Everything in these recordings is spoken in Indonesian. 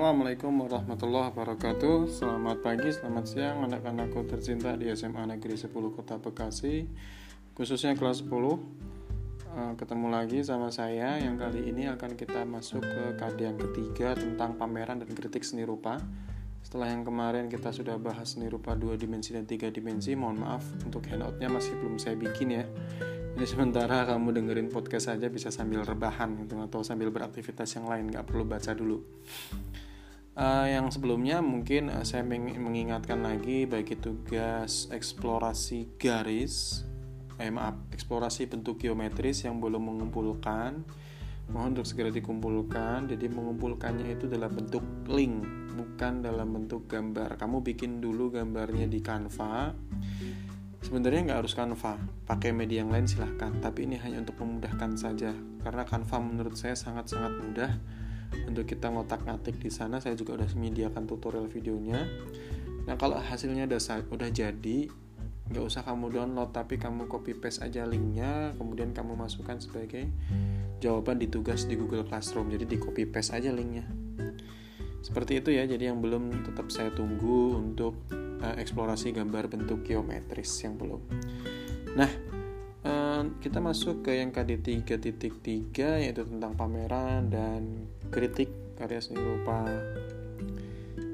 Assalamualaikum warahmatullahi wabarakatuh. Selamat pagi, selamat siang anak-anakku tercinta di SMA Negeri 10 Kota Bekasi Khususnya kelas 10 eh, Ketemu lagi sama saya yang kali ini akan kita masuk ke yang ketiga tentang pameran dan kritik seni rupa. Setelah yang kemarin kita sudah bahas seni rupa 2 dimensi dan 3 dimensi Mohon maaf untuk handoutnya masih belum saya bikin ya. Jadi sementara kamu dengerin podcast saja bisa sambil rebahan gitu atau sambil beraktivitas yang lain nggak perlu baca dulu. Uh, yang sebelumnya mungkin uh, saya mengingatkan lagi baik itu gas eksplorasi garis, eh maaf eksplorasi bentuk geometris yang belum mengumpulkan mohon untuk segera dikumpulkan. Jadi mengumpulkannya itu dalam bentuk link bukan dalam bentuk gambar. Kamu bikin dulu gambarnya di Canva Sebenarnya nggak harus Canva, pakai media yang lain silahkan. Tapi ini hanya untuk memudahkan saja, karena Canva menurut saya sangat-sangat mudah untuk kita ngotak-ngatik di sana. Saya juga udah menyediakan tutorial videonya. Nah kalau hasilnya udah udah jadi, nggak usah kamu download, tapi kamu copy paste aja linknya, kemudian kamu masukkan sebagai jawaban di tugas di Google Classroom. Jadi di copy paste aja linknya. Seperti itu ya. Jadi yang belum tetap saya tunggu untuk uh, eksplorasi gambar bentuk geometris yang belum. Nah, kita masuk ke yang KD 3.3 yaitu tentang pameran dan kritik karya seni rupa.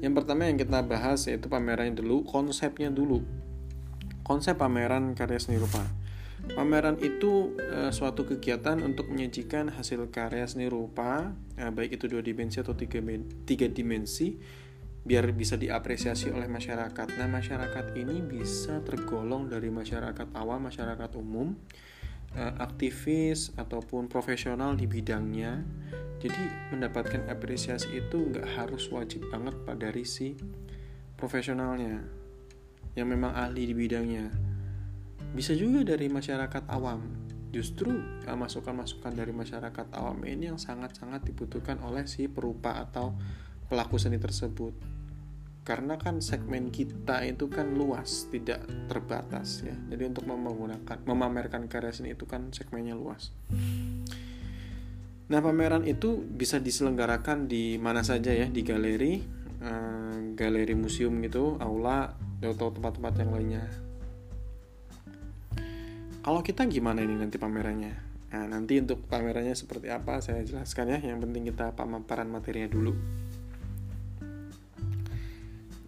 Yang pertama yang kita bahas yaitu pameran dulu, konsepnya dulu. Konsep pameran karya seni rupa. Pameran itu e, suatu kegiatan untuk menyajikan hasil karya seni rupa, e, baik itu dua dimensi atau tiga, tiga dimensi, biar bisa diapresiasi oleh masyarakat. Nah, masyarakat ini bisa tergolong dari masyarakat awam, masyarakat umum, aktivis ataupun profesional di bidangnya. Jadi mendapatkan apresiasi itu nggak harus wajib banget pada si profesionalnya yang memang ahli di bidangnya. Bisa juga dari masyarakat awam. Justru eh, masukan-masukan dari masyarakat awam ini yang sangat-sangat dibutuhkan oleh si perupa atau pelaku seni tersebut karena kan segmen kita itu kan luas tidak terbatas ya. Jadi untuk menggunakan memamerkan karya seni itu kan segmennya luas. Nah pameran itu bisa diselenggarakan di mana saja ya. Di galeri uh, galeri museum gitu aula atau tempat-tempat yang lainnya. Kalau kita gimana ini nanti pamerannya? Nah, nanti untuk pamerannya seperti apa saya jelaskan ya. Yang penting kita pemaparan materinya dulu.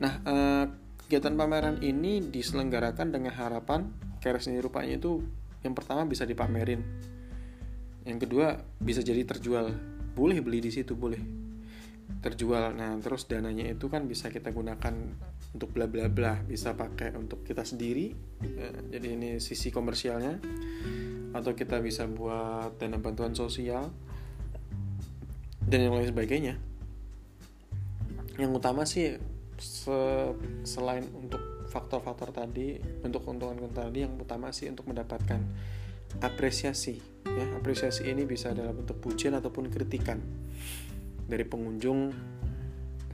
Nah, eh, kegiatan pameran ini diselenggarakan dengan harapan karya seni rupanya itu yang pertama bisa dipamerin. Yang kedua bisa jadi terjual. Boleh beli di situ, boleh. Terjual. Nah, terus dananya itu kan bisa kita gunakan untuk bla bla bla, bisa pakai untuk kita sendiri. Eh, jadi ini sisi komersialnya atau kita bisa buat dana bantuan sosial dan yang lain sebagainya. Yang utama sih se selain untuk faktor-faktor tadi untuk keuntungan tadi yang utama sih untuk mendapatkan apresiasi ya. Apresiasi ini bisa dalam bentuk pujian ataupun kritikan dari pengunjung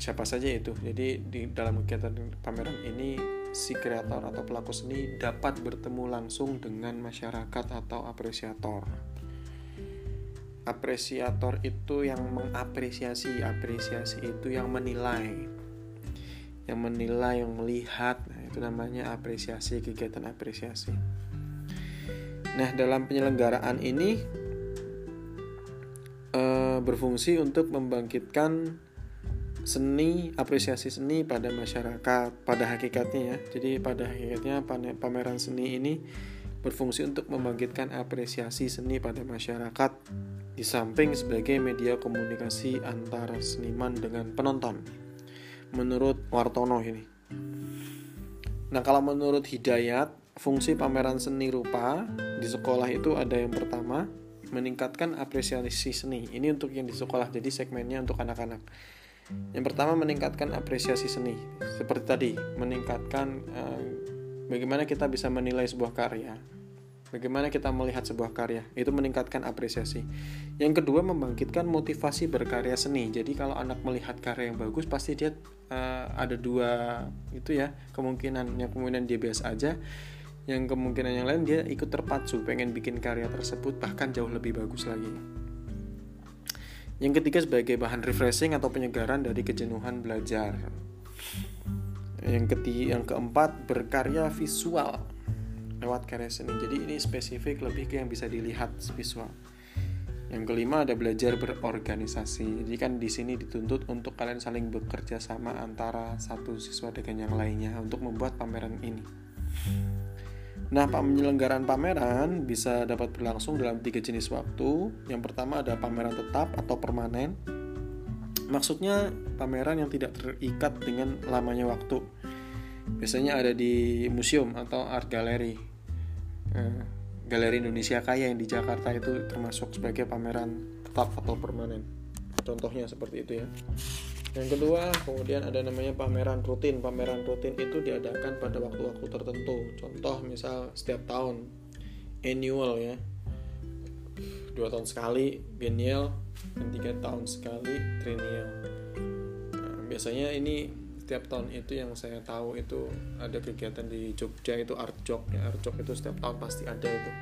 siapa saja itu. Jadi di dalam kegiatan pameran ini si kreator atau pelaku seni dapat bertemu langsung dengan masyarakat atau apresiator. Apresiator itu yang mengapresiasi apresiasi itu yang menilai yang menilai, yang melihat, nah, itu namanya apresiasi, kegiatan apresiasi. Nah, dalam penyelenggaraan ini e, berfungsi untuk membangkitkan seni, apresiasi seni pada masyarakat, pada hakikatnya ya. Jadi pada hakikatnya pameran seni ini berfungsi untuk membangkitkan apresiasi seni pada masyarakat di samping sebagai media komunikasi antara seniman dengan penonton menurut Wartono ini. Nah, kalau menurut Hidayat, fungsi pameran seni rupa di sekolah itu ada yang pertama, meningkatkan apresiasi seni. Ini untuk yang di sekolah, jadi segmennya untuk anak-anak. Yang pertama meningkatkan apresiasi seni. Seperti tadi, meningkatkan eh, bagaimana kita bisa menilai sebuah karya Bagaimana kita melihat sebuah karya, itu meningkatkan apresiasi. Yang kedua, membangkitkan motivasi berkarya seni. Jadi kalau anak melihat karya yang bagus, pasti dia uh, ada dua itu ya kemungkinan. Yang kemungkinan dia biasa aja, yang kemungkinan yang lain dia ikut terpacu pengen bikin karya tersebut bahkan jauh lebih bagus lagi. Yang ketiga sebagai bahan refreshing atau penyegaran dari kejenuhan belajar. Yang ketiga, yang keempat berkarya visual lewat karya seni. Jadi ini spesifik lebih ke yang bisa dilihat visual. Yang kelima ada belajar berorganisasi. Jadi kan di sini dituntut untuk kalian saling bekerja sama antara satu siswa dengan yang lainnya untuk membuat pameran ini. Nah, penyelenggaraan pameran bisa dapat berlangsung dalam tiga jenis waktu. Yang pertama ada pameran tetap atau permanen. Maksudnya pameran yang tidak terikat dengan lamanya waktu. Biasanya ada di museum atau art gallery. Eh, Galeri Indonesia Kaya yang di Jakarta itu termasuk sebagai pameran tetap atau permanen. Contohnya seperti itu ya. Yang kedua, kemudian ada namanya pameran rutin. Pameran rutin itu diadakan pada waktu-waktu tertentu. Contoh misal setiap tahun, annual ya, dua tahun sekali, biennial, dan tiga tahun sekali, triennial. Nah, biasanya ini setiap tahun itu yang saya tahu itu ada kegiatan di Jogja itu art jog ya. Art jog itu setiap tahun pasti ada itu.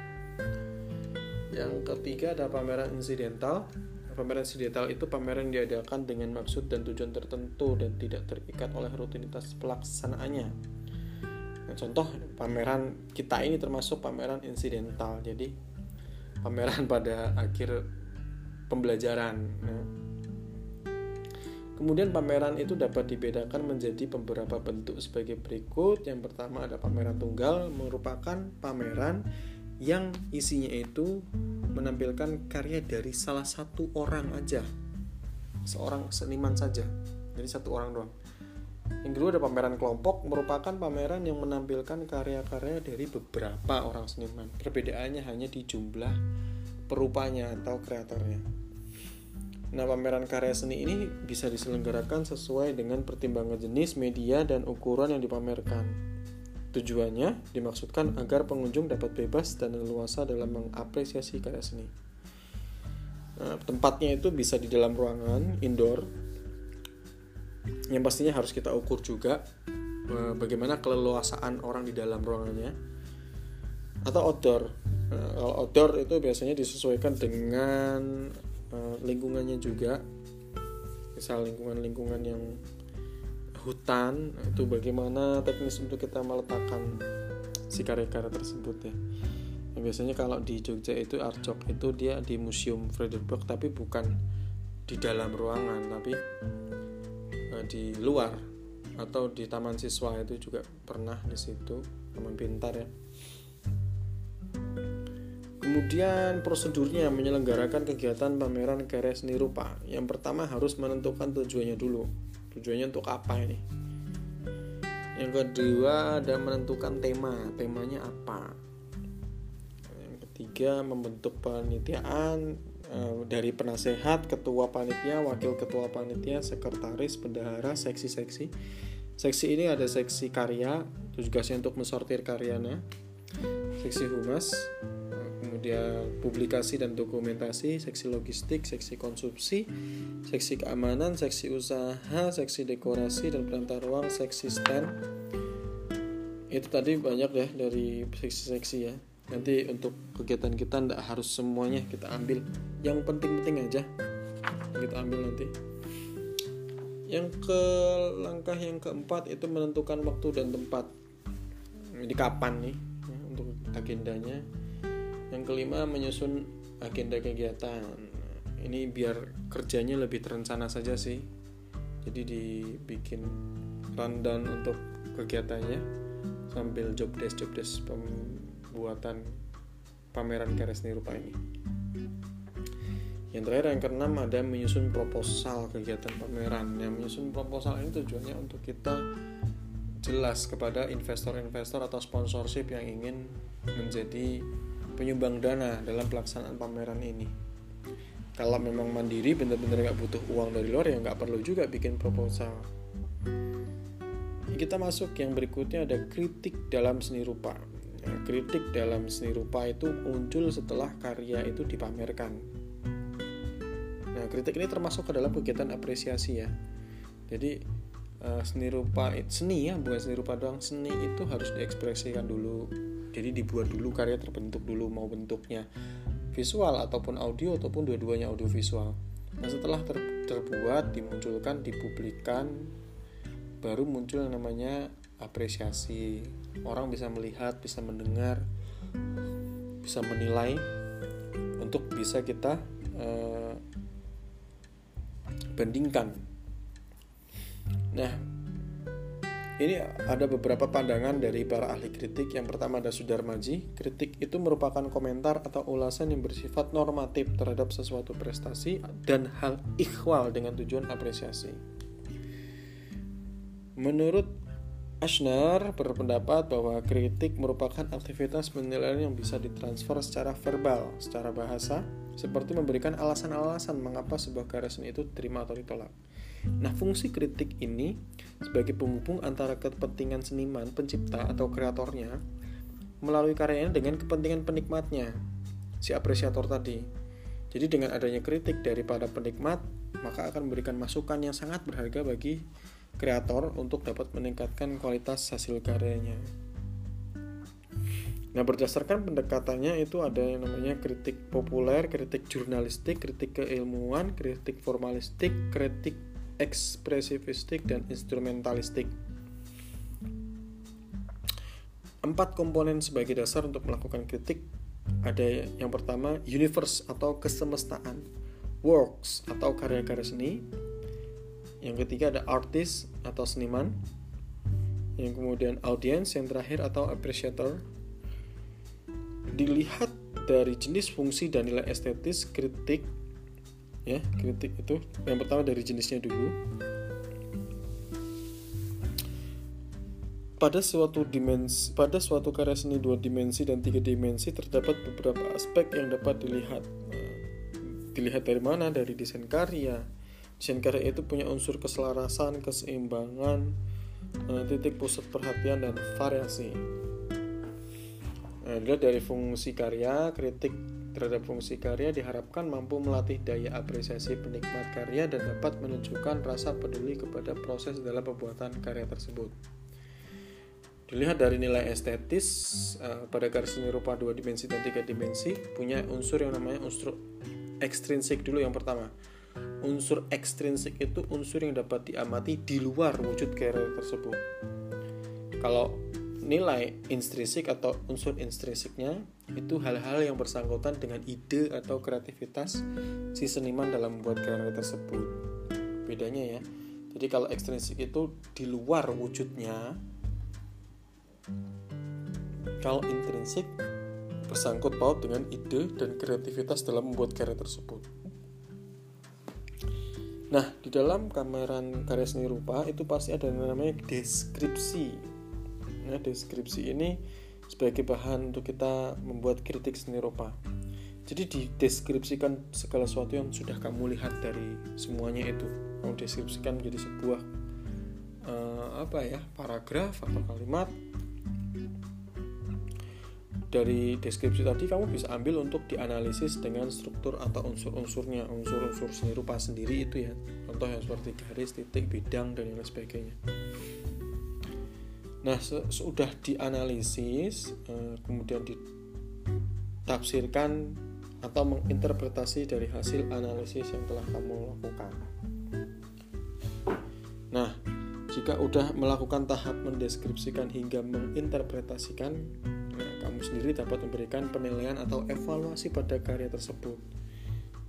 Yang ketiga ada pameran insidental. Pameran insidental itu pameran diadakan dengan maksud dan tujuan tertentu dan tidak terikat oleh rutinitas pelaksanaannya. Nah, contoh pameran kita ini termasuk pameran insidental. Jadi pameran pada akhir pembelajaran nah, Kemudian pameran itu dapat dibedakan menjadi beberapa bentuk sebagai berikut. Yang pertama ada pameran tunggal merupakan pameran yang isinya itu menampilkan karya dari salah satu orang aja. Seorang seniman saja. Jadi satu orang doang. Yang kedua ada pameran kelompok merupakan pameran yang menampilkan karya-karya dari beberapa orang seniman. Perbedaannya hanya di jumlah perupanya atau kreatornya. Nah, pameran karya seni ini bisa diselenggarakan sesuai dengan pertimbangan jenis, media, dan ukuran yang dipamerkan. Tujuannya dimaksudkan agar pengunjung dapat bebas dan leluasa dalam mengapresiasi karya seni. Nah, tempatnya itu bisa di dalam ruangan, indoor, yang pastinya harus kita ukur juga eh, bagaimana keleluasaan orang di dalam ruangannya, atau outdoor. Nah, kalau outdoor itu biasanya disesuaikan dengan Eh, lingkungannya juga. Misal lingkungan-lingkungan yang hutan itu bagaimana teknis untuk kita meletakkan si karya-karya tersebut ya. ya biasanya kalau di Jogja itu Arjok itu dia di Museum Frederiksburg tapi bukan di dalam ruangan tapi uh, di luar. Atau di taman siswa itu juga pernah di situ taman pintar ya Kemudian prosedurnya menyelenggarakan kegiatan pameran karya seni rupa. Yang pertama harus menentukan tujuannya dulu. Tujuannya untuk apa ini? Yang kedua ada menentukan tema. Temanya apa? Yang ketiga membentuk panitiaan eh, dari penasehat, ketua panitia, wakil ketua panitia, sekretaris, bendahara, seksi-seksi. Seksi ini ada seksi karya, tugasnya untuk mensortir karyanya. Seksi humas, kemudian publikasi dan dokumentasi, seksi logistik, seksi konsumsi, seksi keamanan, seksi usaha, seksi dekorasi dan penata ruang, seksi stand. Itu tadi banyak ya dari seksi-seksi ya. Nanti untuk kegiatan kita tidak harus semuanya kita ambil. Yang penting-penting aja kita ambil nanti. Yang ke langkah yang keempat itu menentukan waktu dan tempat. Jadi kapan nih ya, untuk agendanya yang kelima menyusun agenda kegiatan. Ini biar kerjanya lebih terencana saja sih. Jadi dibikin rundown untuk kegiatannya sambil job desk job desk pembuatan pameran karya seni rupa ini. Yang terakhir yang keenam ada menyusun proposal kegiatan pameran. Yang menyusun proposal ini tujuannya untuk kita jelas kepada investor-investor atau sponsorship yang ingin menjadi penyumbang dana dalam pelaksanaan pameran ini. Kalau memang mandiri benar-benar nggak butuh uang dari luar ya nggak perlu juga bikin proposal. Kita masuk yang berikutnya ada kritik dalam seni rupa. Ya, kritik dalam seni rupa itu muncul setelah karya itu dipamerkan. Nah, kritik ini termasuk ke dalam kegiatan apresiasi ya. Jadi uh, seni rupa seni ya bukan seni rupa doang seni itu harus diekspresikan dulu jadi dibuat dulu karya terbentuk dulu mau bentuknya visual ataupun audio ataupun dua-duanya audio visual. Nah setelah ter terbuat dimunculkan dipublikkan baru muncul yang namanya apresiasi. Orang bisa melihat bisa mendengar bisa menilai untuk bisa kita uh, bandingkan. Nah ini ada beberapa pandangan dari para ahli kritik. Yang pertama ada Sudarmaji. Kritik itu merupakan komentar atau ulasan yang bersifat normatif terhadap sesuatu prestasi dan hal ikhwal dengan tujuan apresiasi. Menurut Ashner berpendapat bahwa kritik merupakan aktivitas penilaian yang bisa ditransfer secara verbal, secara bahasa, seperti memberikan alasan-alasan mengapa sebuah karya seni itu terima atau ditolak. Nah, fungsi kritik ini sebagai penghubung antara kepentingan seniman, pencipta atau kreatornya melalui karyanya dengan kepentingan penikmatnya, si apresiator tadi. Jadi dengan adanya kritik dari para penikmat, maka akan memberikan masukan yang sangat berharga bagi kreator untuk dapat meningkatkan kualitas hasil karyanya. Nah, berdasarkan pendekatannya itu ada yang namanya kritik populer, kritik jurnalistik, kritik keilmuan, kritik formalistik, kritik ekspresivistik, dan instrumentalistik. Empat komponen sebagai dasar untuk melakukan kritik ada yang pertama universe atau kesemestaan, works atau karya-karya seni. Yang ketiga ada artist atau seniman. Yang kemudian audience yang terakhir atau appreciator. Dilihat dari jenis fungsi dan nilai estetis kritik ya kritik itu. Yang pertama dari jenisnya dulu pada suatu dimensi pada suatu karya seni dua dimensi dan tiga dimensi terdapat beberapa aspek yang dapat dilihat eh, dilihat dari mana? Dari desain karya. Desain karya itu punya unsur keselarasan keseimbangan eh, titik pusat perhatian dan variasi. Nah, dari fungsi karya kritik terhadap fungsi karya diharapkan mampu melatih daya apresiasi penikmat karya dan dapat menunjukkan rasa peduli kepada proses dalam pembuatan karya tersebut. Dilihat dari nilai estetis uh, pada karya seni rupa dua dimensi dan tiga dimensi punya unsur yang namanya unsur ekstrinsik dulu yang pertama. Unsur ekstrinsik itu unsur yang dapat diamati di luar wujud karya tersebut. Kalau nilai intrinsik atau unsur intrinsiknya itu hal-hal yang bersangkutan dengan ide atau kreativitas si seniman dalam membuat karya tersebut. Bedanya ya. Jadi kalau ekstrinsik itu di luar wujudnya, kalau intrinsik bersangkut paut dengan ide dan kreativitas dalam membuat karya tersebut. Nah, di dalam kameran karya seni rupa itu pasti ada yang namanya deskripsi Nah, deskripsi ini sebagai bahan untuk kita membuat kritik seni rupa. Jadi dideskripsikan segala sesuatu yang sudah kamu lihat dari semuanya itu. Kamu deskripsikan menjadi sebuah uh, apa ya paragraf atau kalimat. Dari deskripsi tadi kamu bisa ambil untuk dianalisis dengan struktur atau unsur-unsurnya, unsur-unsur seni rupa sendiri itu ya. Contoh yang seperti garis, titik, bidang dan lain sebagainya. Nah, sudah dianalisis, eh, kemudian ditafsirkan atau menginterpretasi dari hasil analisis yang telah kamu lakukan. Nah, jika sudah melakukan tahap mendeskripsikan hingga menginterpretasikan, nah, kamu sendiri dapat memberikan penilaian atau evaluasi pada karya tersebut.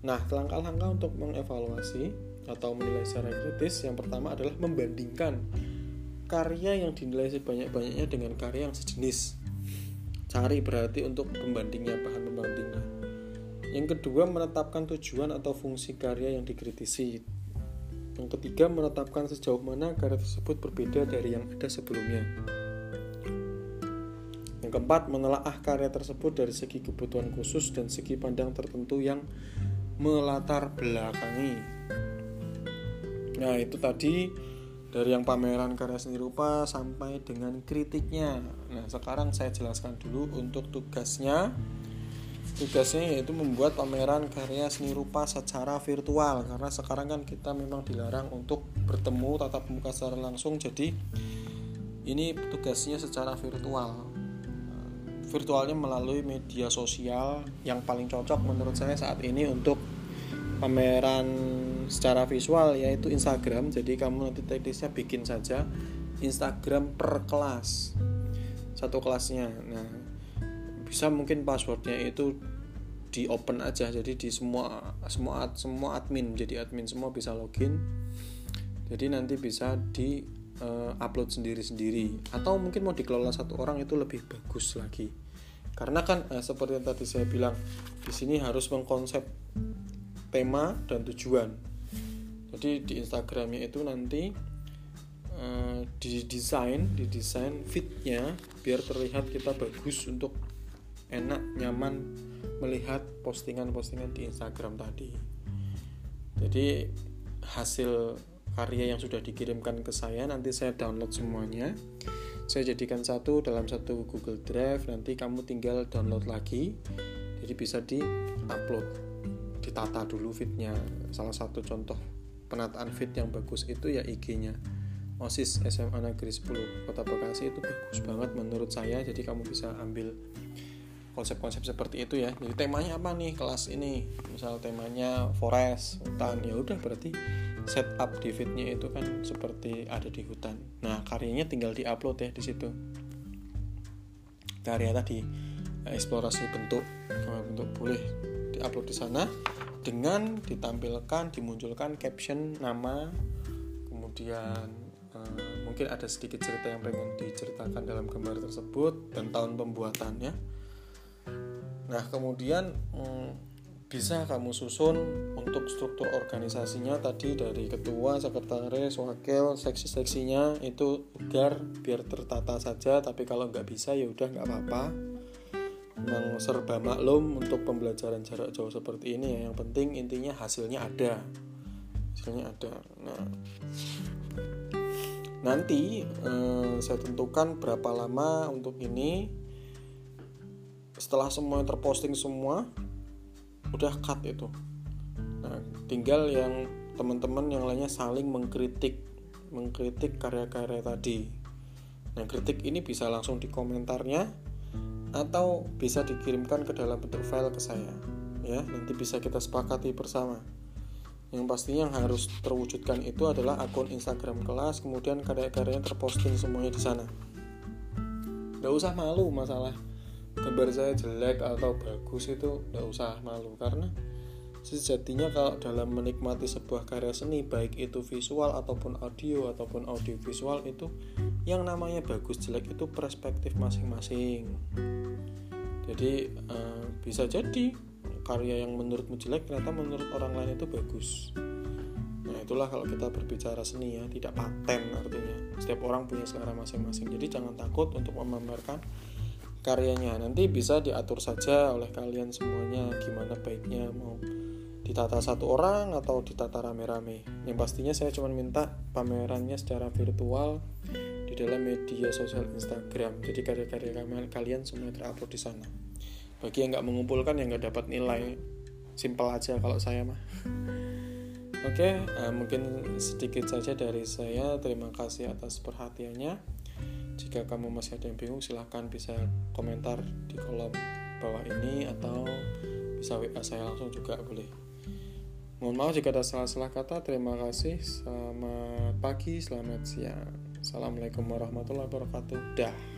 Nah, langkah-langkah untuk mengevaluasi atau menilai secara kritis yang pertama adalah membandingkan karya yang dinilai sebanyak-banyaknya dengan karya yang sejenis. Cari berarti untuk pembandingnya, bahan pembandingnya. Yang kedua, menetapkan tujuan atau fungsi karya yang dikritisi. Yang ketiga, menetapkan sejauh mana karya tersebut berbeda dari yang ada sebelumnya. Yang keempat, menelaah karya tersebut dari segi kebutuhan khusus dan segi pandang tertentu yang melatar belakangi. Nah, itu tadi dari yang pameran karya seni rupa sampai dengan kritiknya. Nah, sekarang saya jelaskan dulu untuk tugasnya. Tugasnya yaitu membuat pameran karya seni rupa secara virtual karena sekarang kan kita memang dilarang untuk bertemu tatap muka secara langsung. Jadi ini tugasnya secara virtual. Virtualnya melalui media sosial yang paling cocok menurut saya saat ini untuk pameran secara visual yaitu Instagram. Jadi kamu nanti teknisnya bikin saja Instagram per kelas satu kelasnya. Nah bisa mungkin passwordnya itu di open aja. Jadi di semua semua semua admin. Jadi admin semua bisa login. Jadi nanti bisa di uh, upload sendiri-sendiri. Atau mungkin mau dikelola satu orang itu lebih bagus lagi. Karena kan uh, seperti yang tadi saya bilang di sini harus mengkonsep tema dan tujuan jadi di Instagramnya itu nanti uh, didesain didesain fitnya biar terlihat kita bagus untuk enak nyaman melihat postingan-postingan di Instagram tadi. Jadi hasil karya yang sudah dikirimkan ke saya nanti saya download semuanya. Saya jadikan satu dalam satu Google Drive, nanti kamu tinggal download lagi. Jadi bisa di-upload, ditata dulu fitnya. Salah satu contoh penataan fit yang bagus itu ya IG-nya. OSIS SMA Negeri 10 Kota Bekasi itu bagus banget menurut saya. Jadi kamu bisa ambil konsep-konsep seperti itu ya. Jadi temanya apa nih kelas ini? Misal temanya forest hutan. Ya udah berarti setup di fitnya itu kan seperti ada di hutan. Nah karyanya tinggal diupload ya di situ. Karya tadi eksplorasi bentuk bentuk boleh diupload di sana dengan ditampilkan dimunculkan caption nama kemudian uh, mungkin ada sedikit cerita yang pengen diceritakan dalam gambar tersebut dan tahun pembuatannya Nah, kemudian hmm, bisa kamu susun untuk struktur organisasinya tadi dari ketua, sekretaris, wakil, seksi-seksinya itu agar biar tertata saja. Tapi kalau nggak bisa ya udah nggak apa-apa. Memang serba maklum untuk pembelajaran jarak jauh seperti ini ya. Yang penting intinya hasilnya ada. Hasilnya ada. Nah, nanti eh, saya tentukan berapa lama untuk ini setelah semua terposting semua udah cut itu nah tinggal yang teman-teman yang lainnya saling mengkritik mengkritik karya-karya tadi nah kritik ini bisa langsung di komentarnya atau bisa dikirimkan ke dalam bentuk file ke saya ya. Nanti bisa kita sepakati bersama. Yang pastinya yang harus terwujudkan itu adalah akun Instagram kelas kemudian karya-karyanya terposting semuanya di sana. Nggak usah malu masalah gambar saya jelek atau bagus itu tidak usah malu karena sejatinya kalau dalam menikmati sebuah karya seni baik itu visual ataupun audio ataupun audio visual itu yang namanya bagus jelek itu perspektif masing-masing. Jadi uh, bisa jadi karya yang menurutmu jelek ternyata menurut orang lain itu bagus. Nah itulah kalau kita berbicara seni ya tidak paten artinya. Setiap orang punya selera masing-masing. Jadi jangan takut untuk memamerkan karyanya. Nanti bisa diatur saja oleh kalian semuanya gimana baiknya mau ditata satu orang atau ditata rame-rame? Yang pastinya saya cuma minta pamerannya secara virtual di dalam media sosial Instagram. Jadi karya-karya kalian semua terupload di sana. Bagi yang nggak mengumpulkan yang nggak dapat nilai simpel aja kalau saya mah. Oke okay, uh, mungkin sedikit saja dari saya. Terima kasih atas perhatiannya. Jika kamu masih ada yang bingung silahkan bisa komentar di kolom bawah ini atau bisa WA saya langsung juga boleh mohon maaf jika ada salah-salah kata. Terima kasih. Selamat pagi selamat siang. Assalamualaikum warahmatullahi wabarakatuh. Dah